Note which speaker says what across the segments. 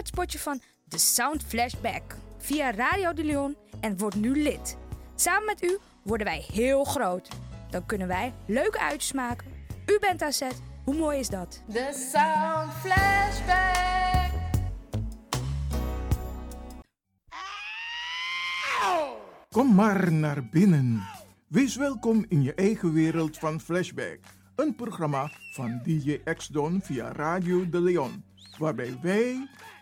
Speaker 1: Het spotje van The Sound Flashback via Radio de Leon en word nu lid. Samen met u worden wij heel groot. Dan kunnen wij leuke uitjes maken. U bent aan zet. Hoe mooi is dat?
Speaker 2: The Sound Flashback.
Speaker 3: Kom maar naar binnen. Wees welkom in je eigen wereld van Flashback. Een programma van DJ X-Don via Radio de Leon. Waarbij wij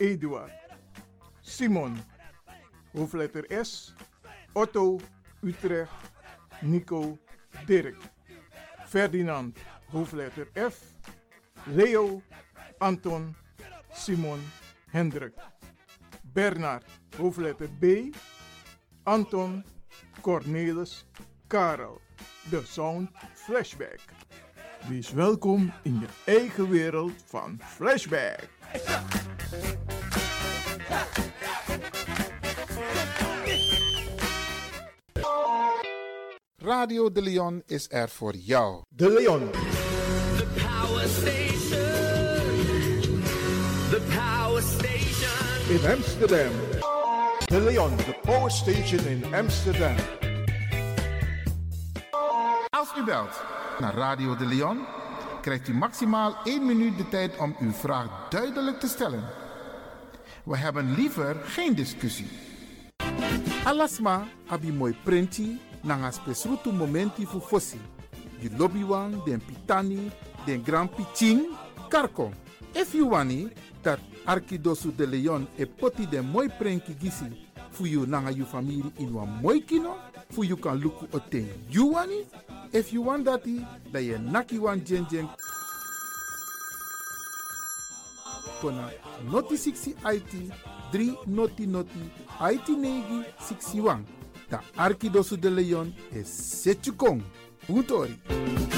Speaker 3: Eduard, Simon, hoofdletter S, Otto, Utrecht, Nico, Dirk, Ferdinand, hoofdletter F, Leo, Anton, Simon, Hendrik, Bernard, hoofdletter B, Anton, Cornelis, Karel. De Sound Flashback. Wees welkom in je eigen wereld van Flashback.
Speaker 4: Radio de Leon is er voor jou.
Speaker 3: De Leon.
Speaker 5: The power station. The power station.
Speaker 3: in Amsterdam. De Leon, the power station in Amsterdam.
Speaker 4: Als u belt naar Radio de Leon, krijgt u maximaal 1 minuut de tijd om uw vraag duidelijk te stellen. We hebben liever geen discussie. Alasma abi mooi printi nanga spesrutu momenti fu fossi. Di lobby wan, den pitani, den grand piching, karko. If you wani dat Arkidosu de Leon e poti den mooi prenki gisi fu you nanga family in wan mooi kino, fu you kan luku oten you wani. If you want dati, da ye naki wan jen jen kona noti 60 IT 3 noti noti IT negi 61. Da Arkidosu de Leon e Setchukong.
Speaker 6: Je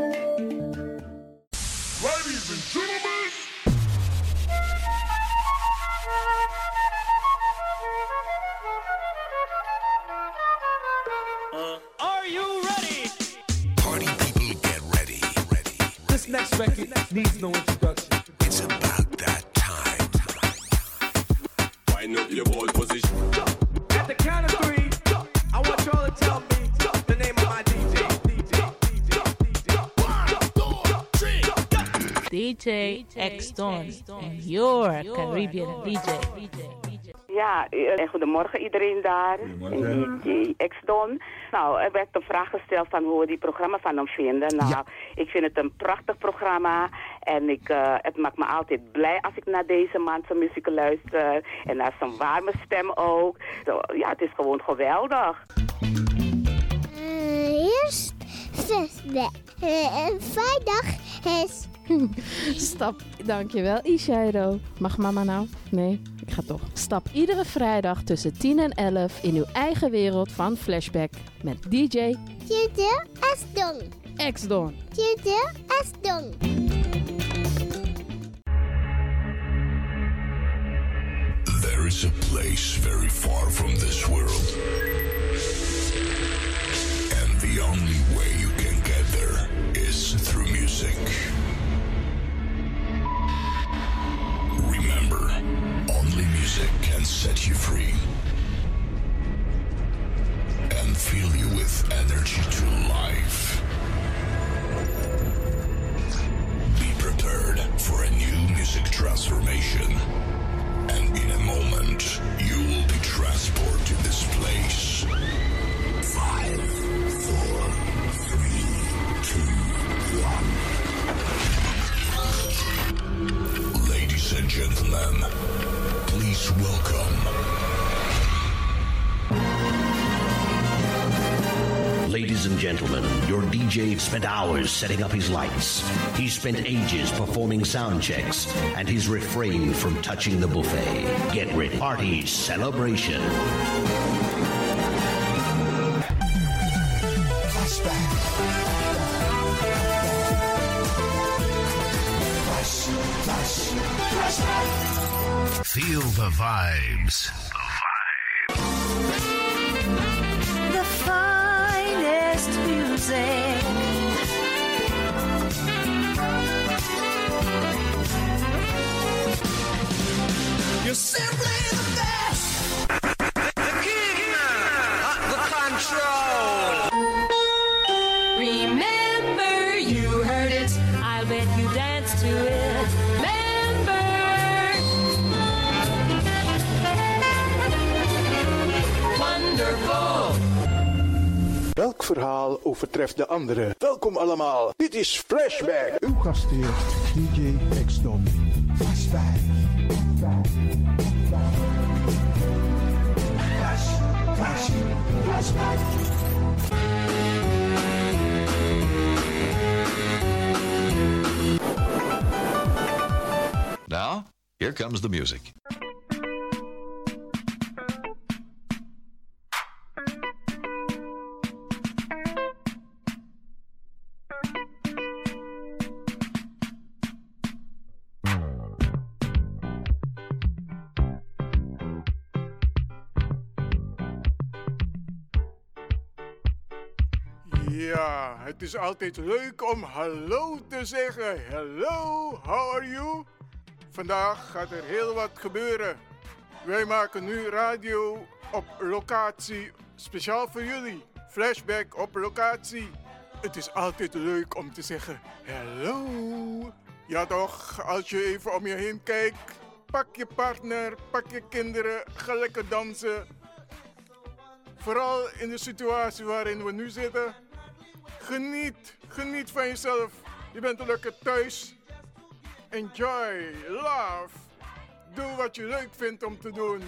Speaker 5: Next record needs no introduction.
Speaker 7: It's about that time.
Speaker 8: Wind up your ball position.
Speaker 5: At the count of three, I want y'all to tell me the name of my DJ.
Speaker 9: DJ X Don and your Caribbean DJ. DJ.
Speaker 10: Ja, eh, goedemorgen iedereen daar. En DJ X-Don. Nou, er werd een vraag gesteld van hoe we die programma van hem vinden. Nou, ik vind het een prachtig programma. En ik, eh, het maakt me altijd blij als ik naar deze man zijn muziek luister. En naar zijn warme stem ook. Zo, ja, het is gewoon geweldig.
Speaker 11: eerst flashback. vrijdag is...
Speaker 9: Stap, dankjewel Ishairo. Mag mama nou? Nee, ik ga toch. Stap iedere vrijdag tussen 10 en 11 in uw eigen wereld van Flashback met DJ
Speaker 11: Tjute Asdong.
Speaker 9: X Don.
Speaker 11: Tjute.
Speaker 7: There is a place very far from this world. And the only way music. Remember, only music can set you free and fill you with energy to life. Be prepared for a new music transformation.
Speaker 12: Spent hours setting up his lights. He spent ages performing sound checks, and he's refrained from touching the buffet. Get ready. Party celebration.
Speaker 7: Feel the vibes.
Speaker 5: You're simply the best. The king, the control.
Speaker 2: Remember, you heard it.
Speaker 9: I'll bet you dance to it.
Speaker 2: Wonderful.
Speaker 13: Welk verhaal overtreft de andere? Welkom allemaal, dit is Flashback.
Speaker 3: Uw gastheer DJ.
Speaker 14: Now, here comes the music.
Speaker 3: Het is altijd leuk om hallo te zeggen. Hello, how are you? Vandaag gaat er heel wat gebeuren. Wij maken nu radio op locatie, speciaal voor jullie. Flashback op locatie. Het is altijd leuk om te zeggen hello. Ja toch, als je even om je heen kijkt, pak je partner, pak je kinderen, ga lekker dansen. Vooral in de situatie waarin we nu zitten. Geniet, geniet van jezelf. Je bent lekker thuis. Enjoy, love. Doe wat je leuk vindt om te doen.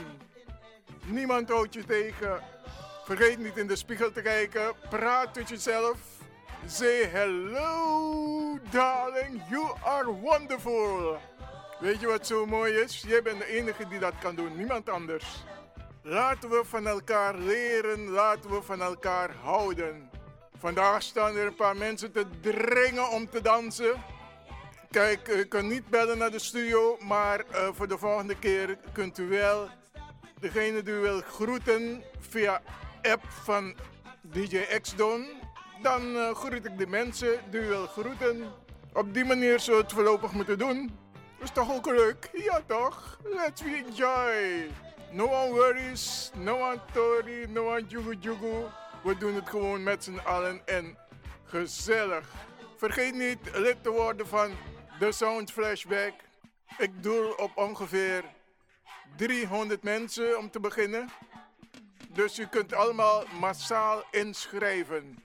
Speaker 3: Niemand houdt je tegen. Vergeet niet in de spiegel te kijken. Praat met jezelf. Say hello, darling. You are wonderful. Weet je wat zo mooi is? Jij bent de enige die dat kan doen. Niemand anders. Laten we van elkaar leren. Laten we van elkaar houden. Vandaag staan er een paar mensen te dringen om te dansen. Kijk, u kunt niet bellen naar de studio, maar eh, voor de volgende keer kunt u wel degene die u wil groeten via app van DJ X-Don. Dan eh, groet ik de mensen die u wil groeten. Op die manier zullen we het voorlopig moeten doen. Is toch ook leuk? Ja toch? Let's enjoy. No one worries, no one story, no one jugu jugu. We doen het gewoon met z'n allen en gezellig. Vergeet niet lid te worden van The Sound Flashback. Ik doel op ongeveer 300 mensen om te beginnen. Dus u kunt allemaal massaal inschrijven.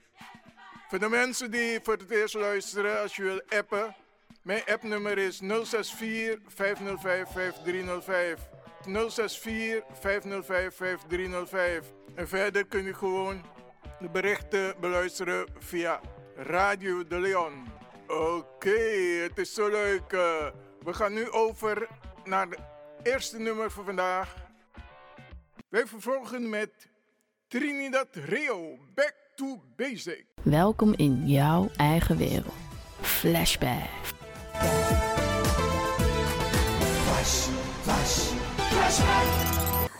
Speaker 3: Voor de mensen die voor het eerst luisteren, als je wil appen. Mijn appnummer is 064 505 5305. 064 505 5305. En verder kun je gewoon de berichten beluisteren via Radio de Leon. Oké, het is zo leuk. eh. we gaan nu over naar het eerste nummer voor vandaag. Wij vervolgen met Trinidad Rio, Back to Basic.
Speaker 9: Welkom in jouw eigen wereld. Flashback.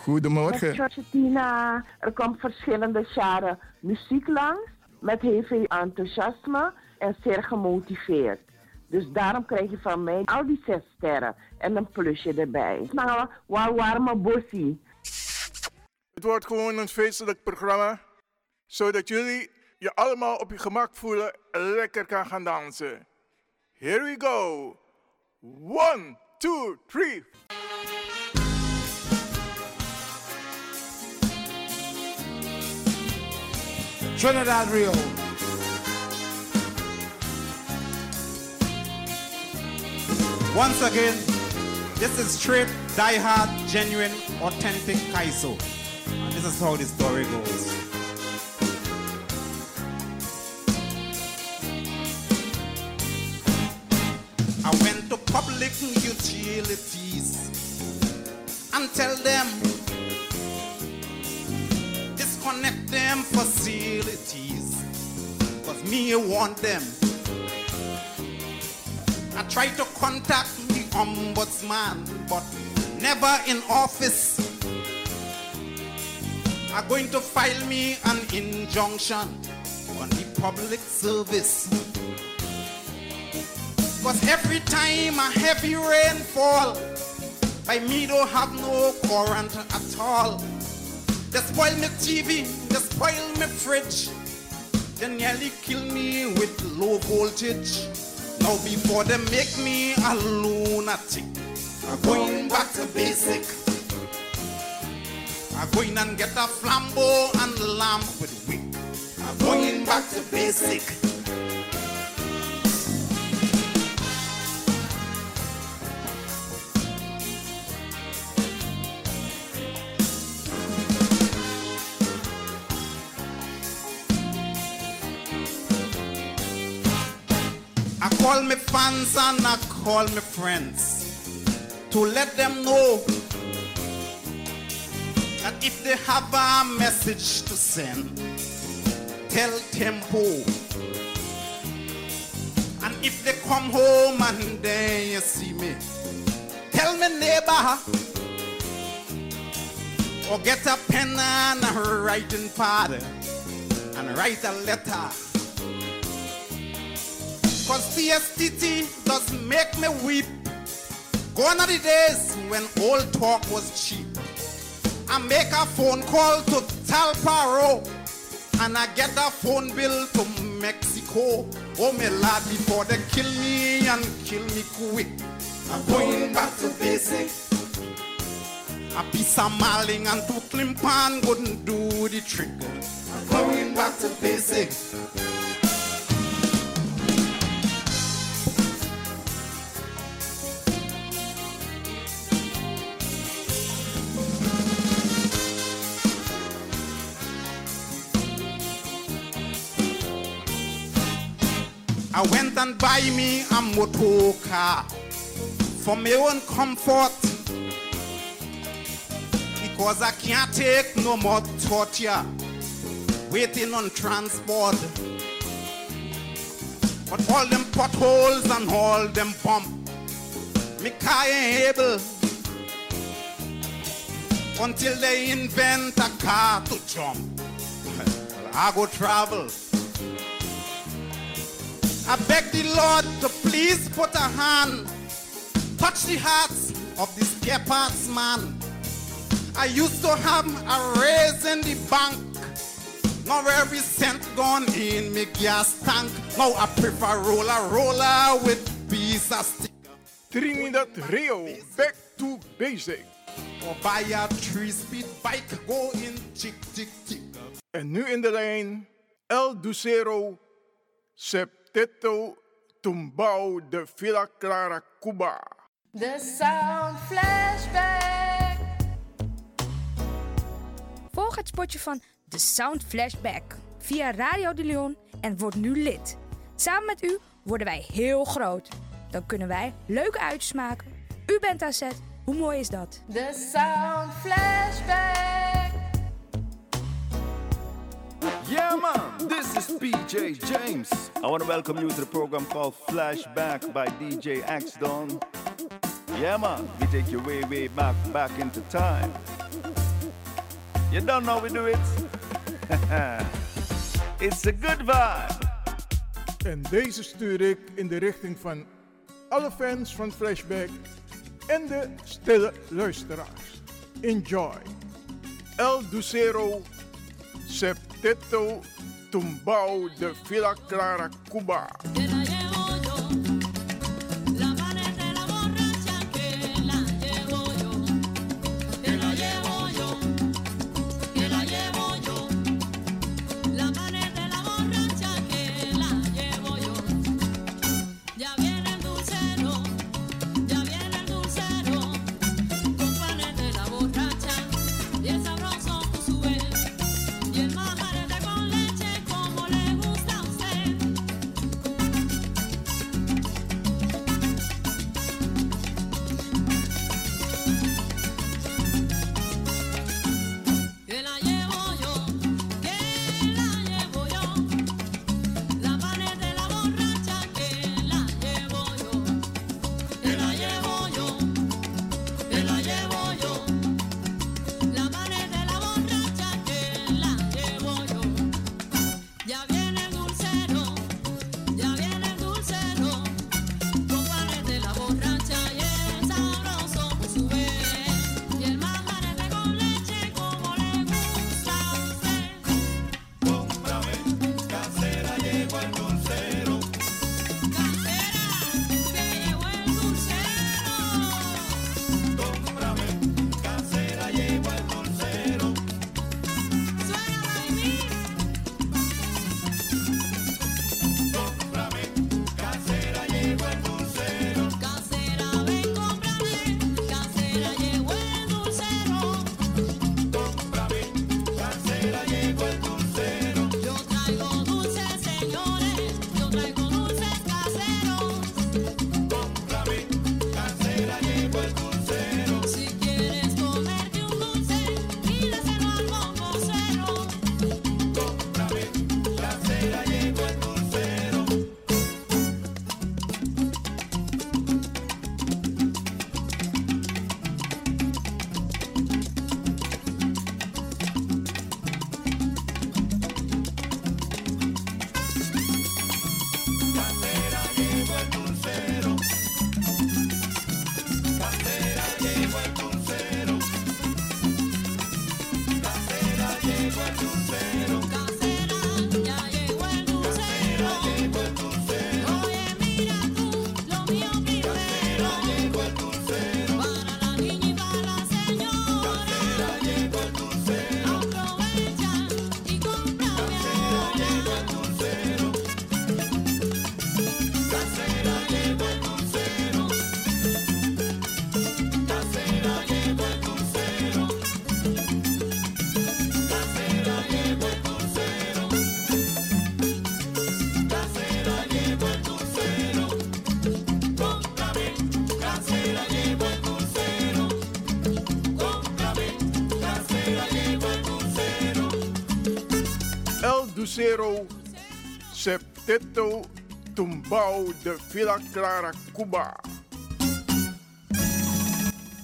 Speaker 3: Goedemorgen.
Speaker 8: Met Georgetina, er komt verschillende jaren muziek langs. Met heel veel enthousiasme en zeer gemotiveerd. Dus daarom krijg je van mij al die zes sterren en een plusje erbij. Nou, waar warme bossie.
Speaker 3: Het wordt gewoon een feestelijk programma. Zodat jullie je allemaal op je gemak voelen en lekker kan gaan dansen. Here we go. One, two, three.
Speaker 15: Trinidad Rio. Once again, this is straight, die-hard, genuine, authentic Kaiso. And this is how the story goes. I went to public utilities and tell them them facilities. Cause me want them. I tried to contact the ombudsman, but never in office. Are going to file me an injunction on the public service. Cause every time a heavy rain fall, by me don't have no current at all. They spoil me TV, they spoil me fridge. They nearly kill me with low voltage. Now before they make me a lunatic, I'm going back to basic. I'm going and get a flambeau and lamp with wick. I'm going back to basic. Call me fans and I call me friends to let them know that if they have a message to send, tell Tempo. And if they come home and then you see me, tell me neighbor. Or get a pen and a writing pad and write a letter. Cause CSTT does make me weep. Gone are the days when old talk was cheap. I make a phone call to Talparo and I get a phone bill to Mexico. Oh my lad, before they kill me and kill me quick. I'm going back to basic. A piece of maling and two climpan wouldn't do the trick. I'm going back to basic. I went and buy me a motor car for my own comfort because I can't take no more torture waiting on transport. But all them potholes and all them bump, me car ain't able until they invent a car to jump. I go travel. I beg the Lord to please put a hand, touch the hearts of this spare parts man. I used to have a raise in the bank. Now every cent gone in me gas tank. Now I prefer roller roller with piece of stick.
Speaker 3: Trinidad Rio, back to basic.
Speaker 15: Or buy a three-speed bike, go in tick tick tick.
Speaker 3: En nu in de lijn El Ducero Septeto Tumbao de Villa Clara Cuba.
Speaker 1: De Sound Flashback. Volg het spotje van The Sound Flashback via Radio de Leon en word nu lid. Samen met u worden wij heel groot. Dan kunnen wij leuke uitjes maken. U bent aan zet. Hoe mooi is dat? The Sound Flashback.
Speaker 16: Yeah, man, this is PJ James. I want to welcome you to the program called Flashback by DJ X Don. Yeah, man, we take you way, way back, back into time. You don't know we do it? It's a good vibe.
Speaker 3: En deze stuur ik in de richting van alle fans van Flashback en de stille luisteraars. Enjoy. El Ducero Septeto Tumbao de Villa Clara Cuba. Bye. Septeto Tumbao de Villa Clara Cuba.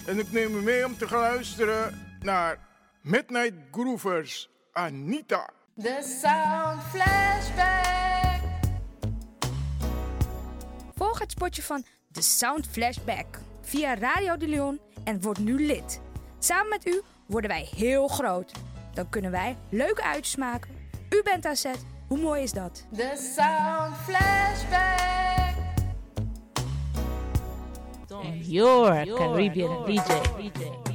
Speaker 3: En ik neem u mee om te gaan luisteren naar Midnight Groovers Anita.
Speaker 17: The Sound Flashback.
Speaker 1: Volg het spotje van The Sound Flashback via Radio de Leon en word nu lid. Samen met u worden wij heel groot. Dan kunnen wij leuke uitjes maken. U bent aan zet. Hoe mooi is dat?
Speaker 17: The Sound Flashback.
Speaker 9: And your Caribbean DJ.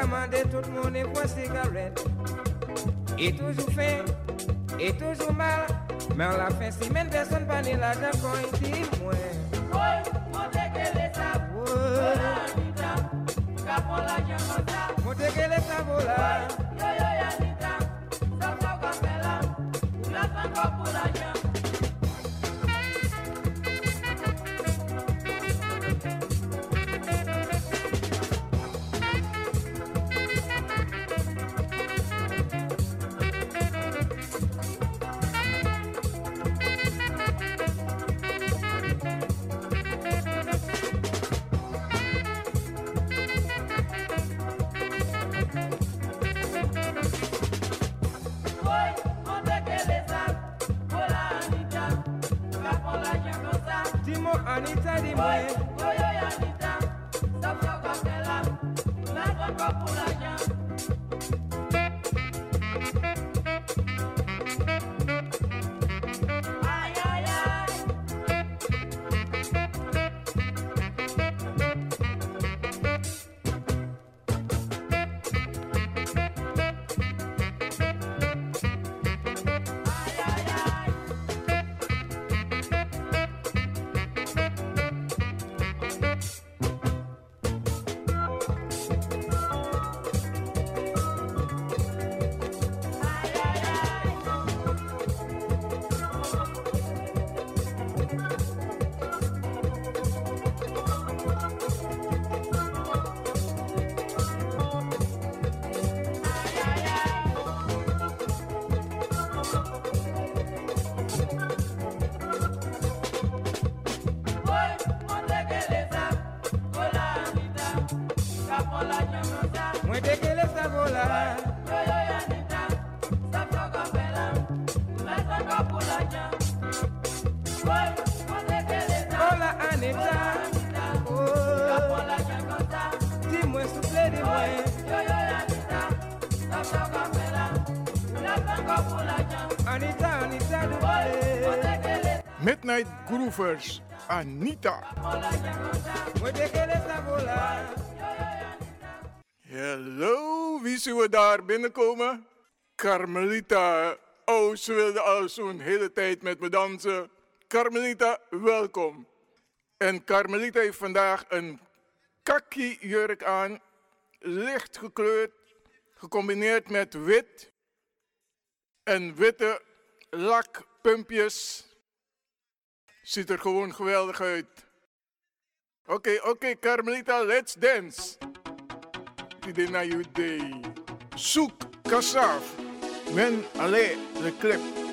Speaker 18: commandait tout le monde pour cigarette. Et toujours faim, et toujours mal, mais en la fin semaine, personne pas né l'argent quand il dit moi.
Speaker 3: Midnight Groovers Anita. Hallo, wie zien we daar binnenkomen? Carmelita. Oh, ze wilde al zo'n hele tijd met me dansen. Carmelita, welkom. En Carmelita heeft vandaag een kaki jurk aan, licht gekleurd, gecombineerd met wit en witte lakpumpjes. Ziet er gewoon geweldig uit. Oké, oké, Carmelita, let's dance. Die na you day. Zoek Kassaf. Men alle de clip.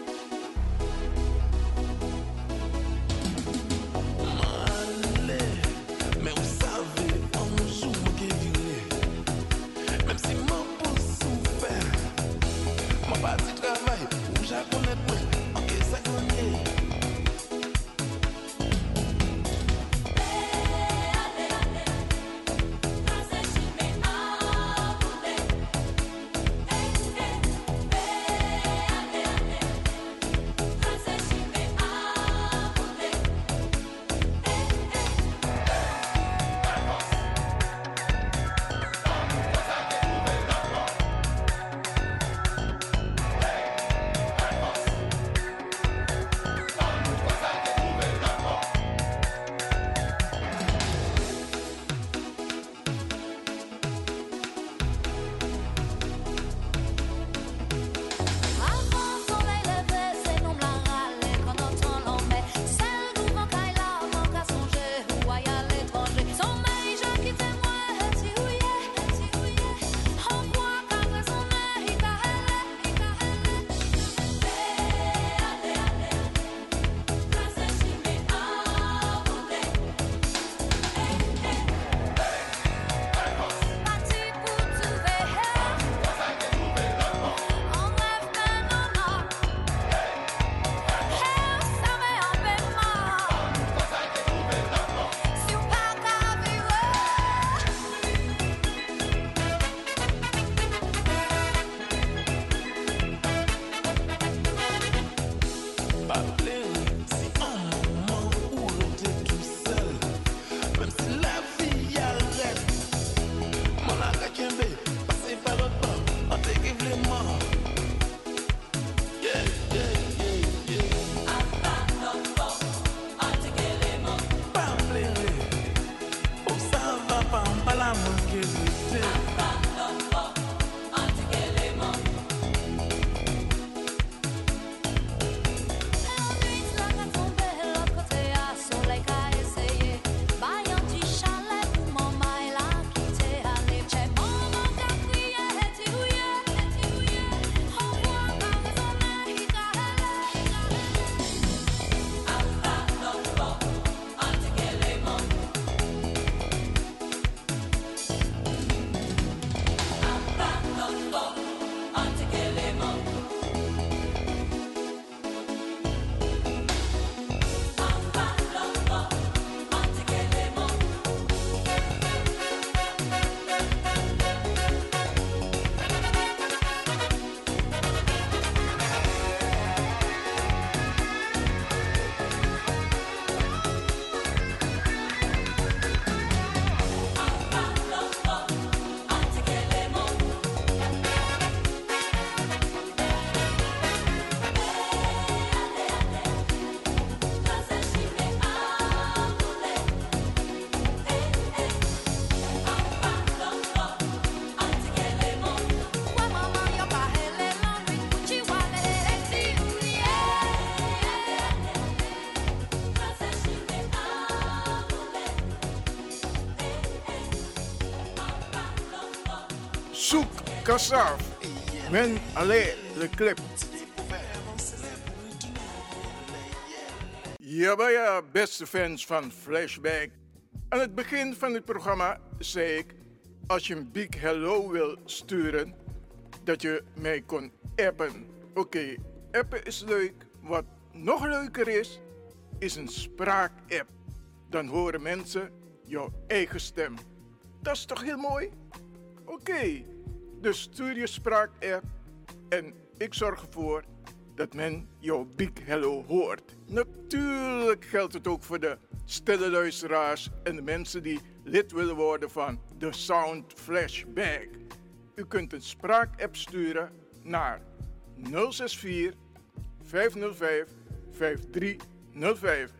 Speaker 3: Souk Kassaf. Men Allez, le clip. Ja, maar ja, beste fans van Flashback. Aan het begin van het programma zei ik, als je een big hello wil sturen, dat je mij kon appen. Oké, appen is leuk. Wat nog leuker is, is een spraakapp. Dan horen mensen jouw eigen stem. Dat is toch heel mooi? Oké, dus stuur je spraakapp en ik zorg ervoor dat men jouw big hello hoort. Natuurlijk geldt het ook voor de stille luisteraars en de mensen die lid willen worden van de Sound Flashback. U kunt een spraakapp sturen naar 064 505 5305.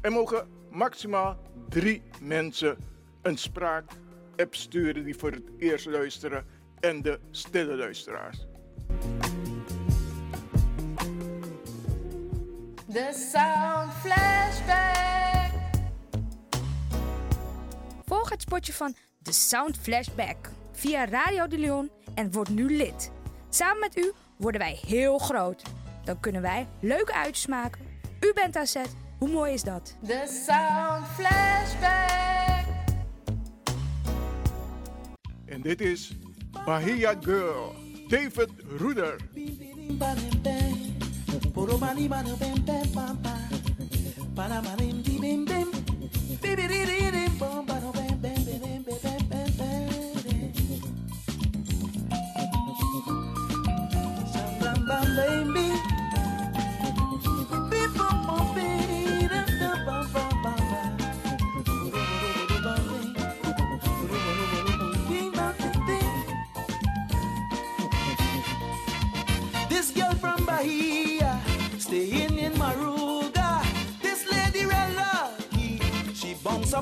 Speaker 3: Er mogen maximaal drie mensen een spraakapp sturen die voor het eerst luisteren en de stille luisteraars.
Speaker 17: De Sound Flashback.
Speaker 1: Volg het spotje van The Sound Flashback via Radio de Leon en word nu lid. Samen met u worden wij heel groot. Dan kunnen wij leuke uitjes maken. U bent aan zet. Hoe mooi is dat?
Speaker 17: De Sound Flashback.
Speaker 3: En dit is Bahia Girl, David Roeder.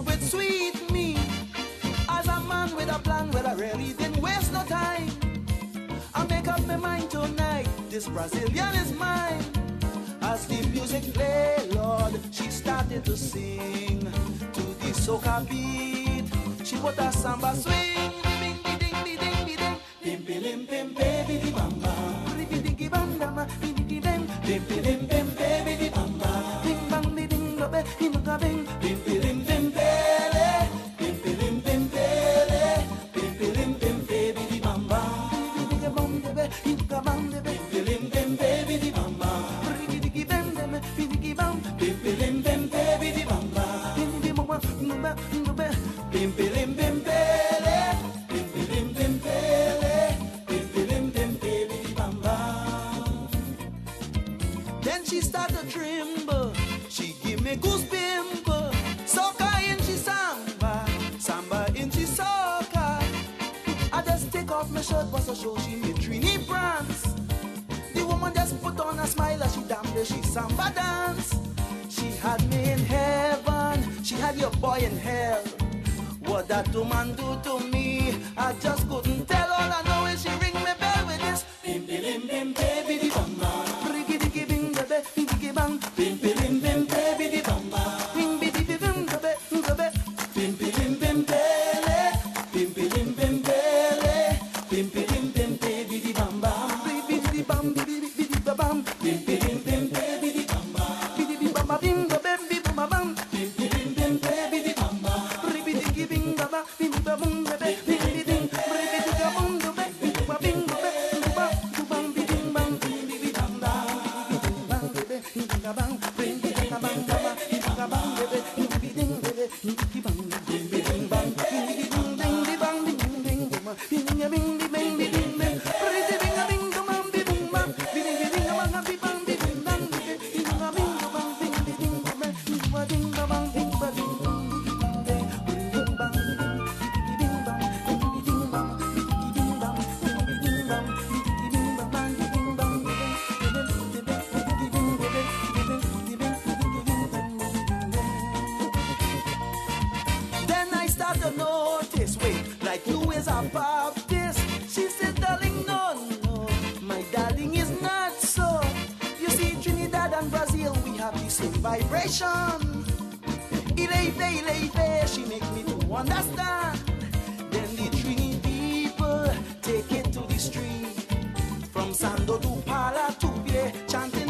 Speaker 5: With sweet me. As a man with a plan, where I really didn't waste no time. I make up my mind tonight, this Brazilian is mine. As the music play, Lord, she started to sing to the soca beat. She put a samba swing, Then she start to tremble. She give me goosebumps. Soca in she samba, samba in she soca. I just take off my shirt, but so show she me Trini prance. The woman just put on a smile as she damn the she samba dance. She had me in heaven, she had your boy in hell. What that woman do to me, I just couldn't tell. All I know is she have the same vibration. It ain't day, late, she make me to understand. Then the Trini people take it to the street. From Sando to Pala to Pie, chanting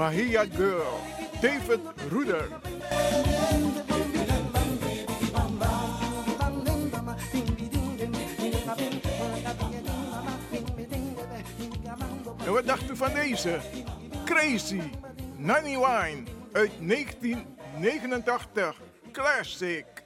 Speaker 19: Bahia Girl, David Ruder. En wat dacht u van deze? Crazy, Nanny Wine uit 1989, classic.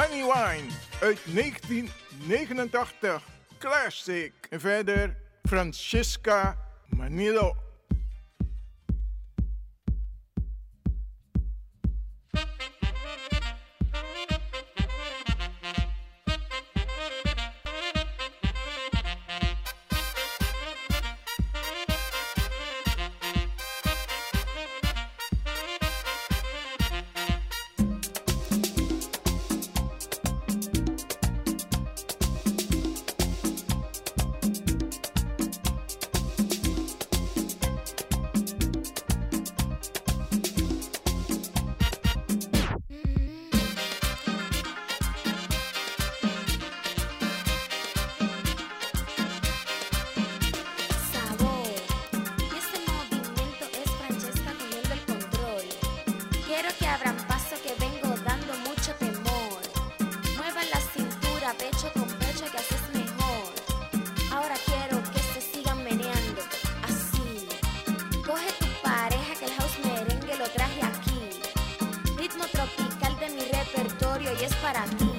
Speaker 3: Honey Wine
Speaker 19: uit 1989, classic. En verder Francisca Manilo
Speaker 3: para.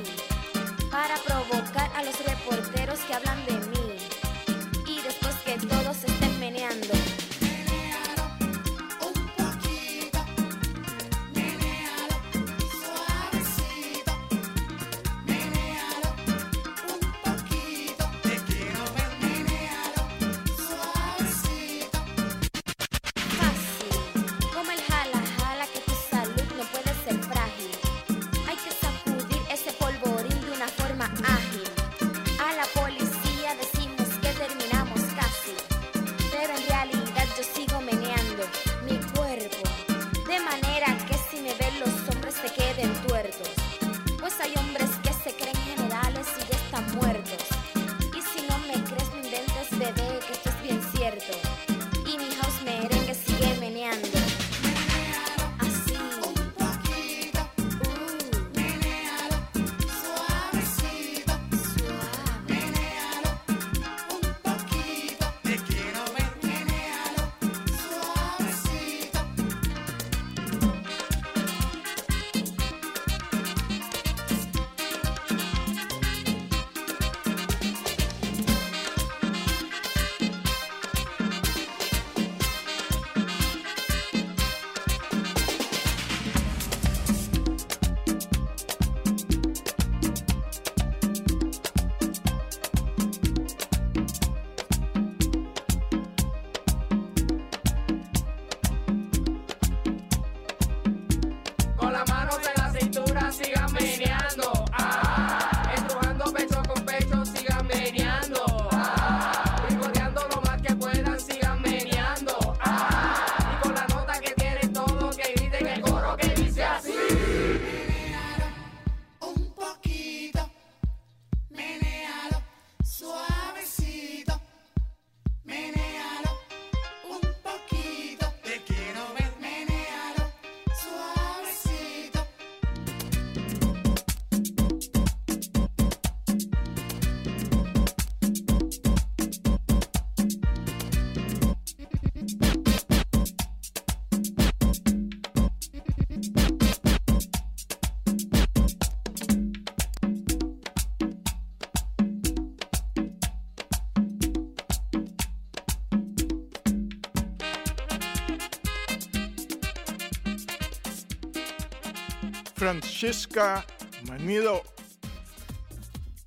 Speaker 3: Francesca Manido.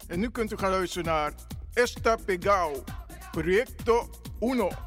Speaker 3: En nu kunt u gaan luisteren naar Esta Pegao, Proyecto
Speaker 20: 1.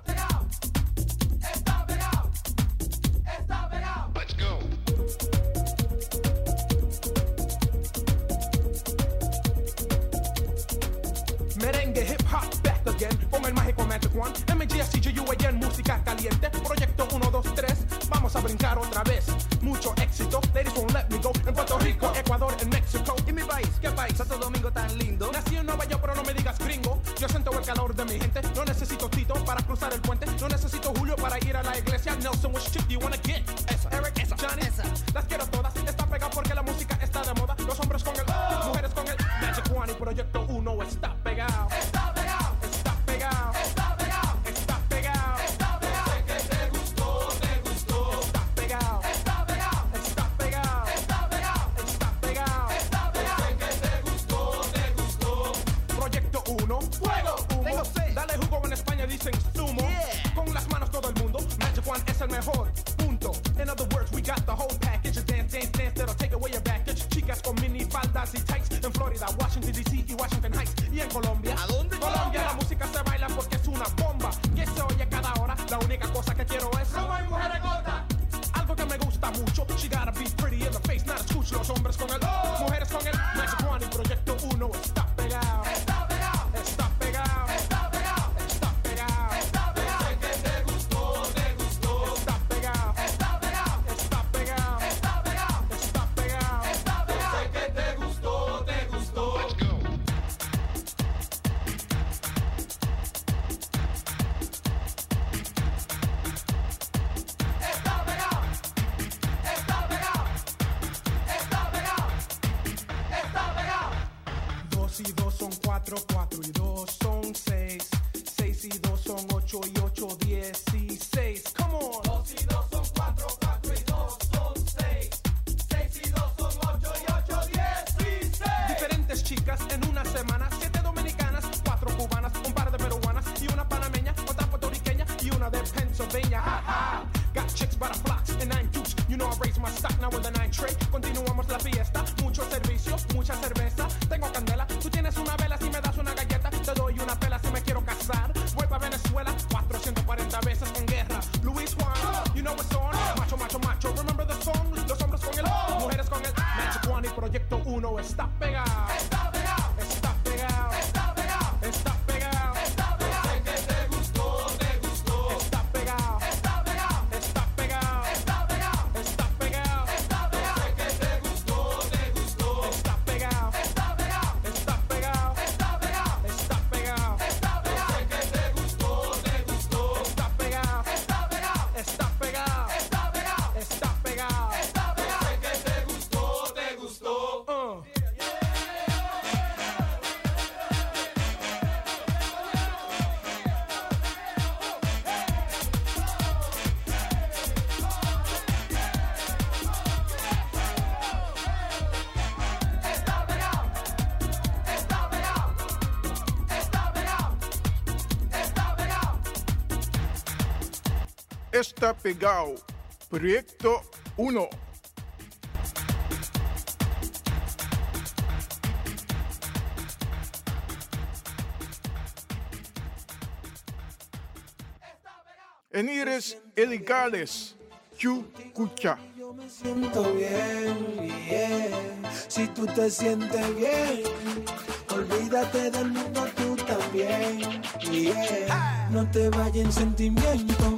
Speaker 20: está pegado. Proyecto 1.
Speaker 3: Enires Eligales, Chucucha.
Speaker 21: Yo me siento bien, bien. Si tú te sientes bien, olvídate del mundo tú también. Yeah. No te vayas en sentimiento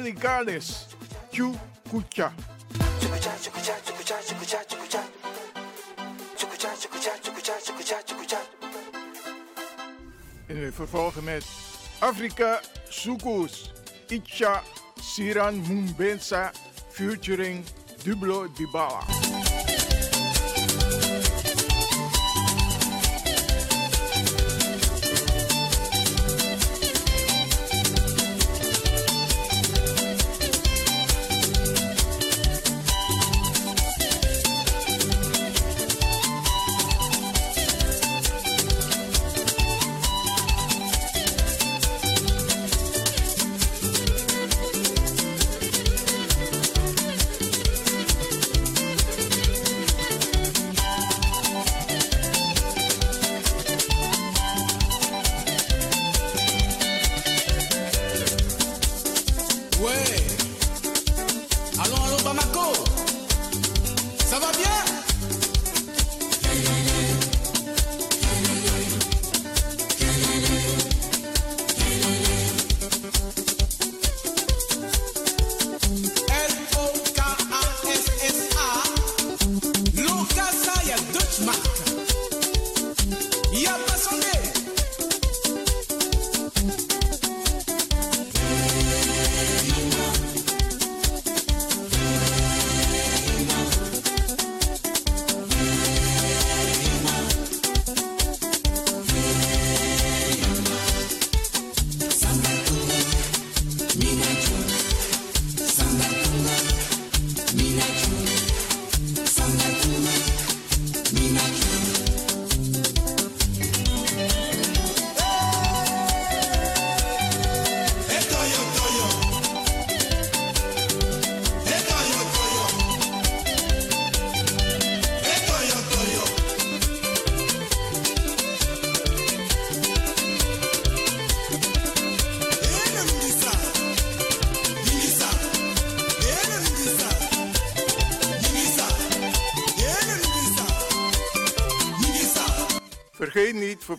Speaker 21: Delicalis. Kucha. En
Speaker 3: we vervolgen met Afrika Soukous. Itcha Siran Mumbensa featuring Dublo Dibala.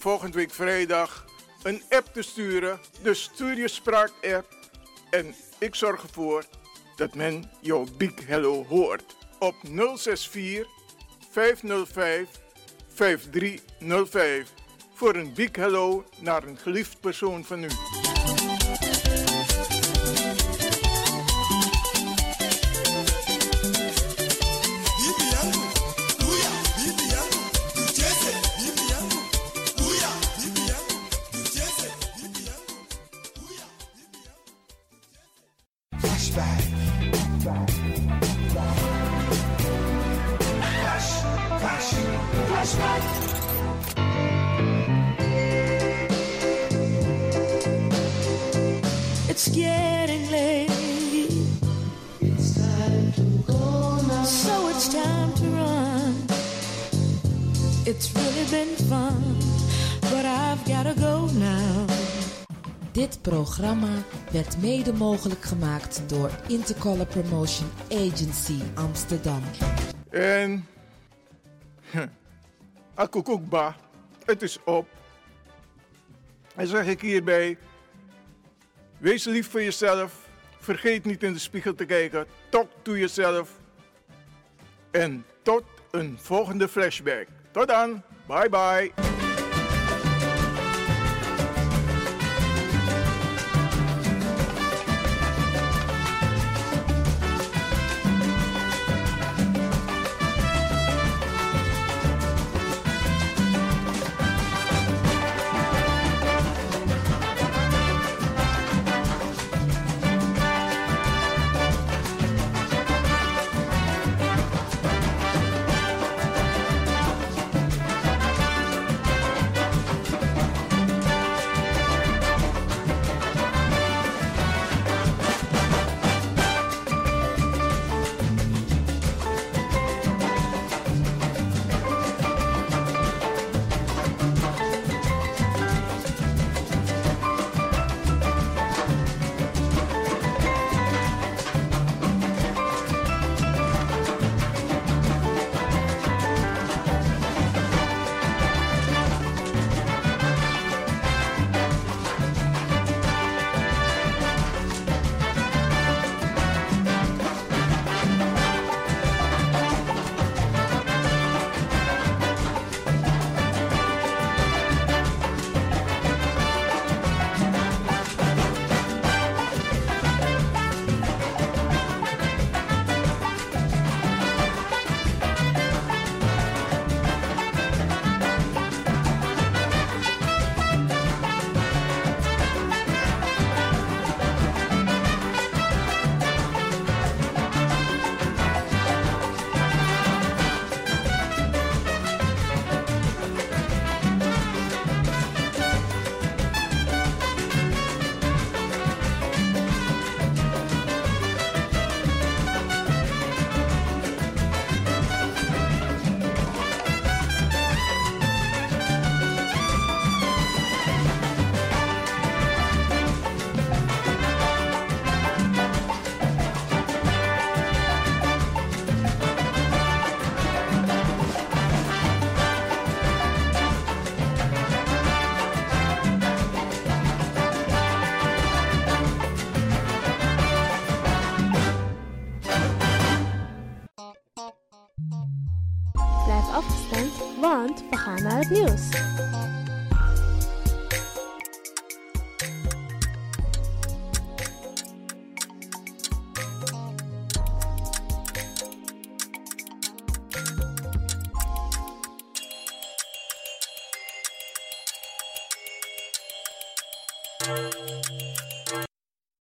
Speaker 3: volgende week vrijdag een app te sturen. Dus stuur je spraak-app. En ik zorg ervoor dat men jouw Big Hello hoort. Op 064 505 5305 voor een Big Hello naar een geliefd persoon van u.
Speaker 2: getting late. It's time to go now. So it's time to run. It's really been fun, but I've gotta go now.
Speaker 22: Dit programma werd mede mogelijk gemaakt door Intercolor Promotion Agency Amsterdam.
Speaker 3: En. Akukukba, het is op. En zeg ik hierbij. Wees lief voor jezelf. Vergeet niet in de spiegel te kijken. Talk to jezelf. En tot een volgende flashback. Tot dan. Bye bye.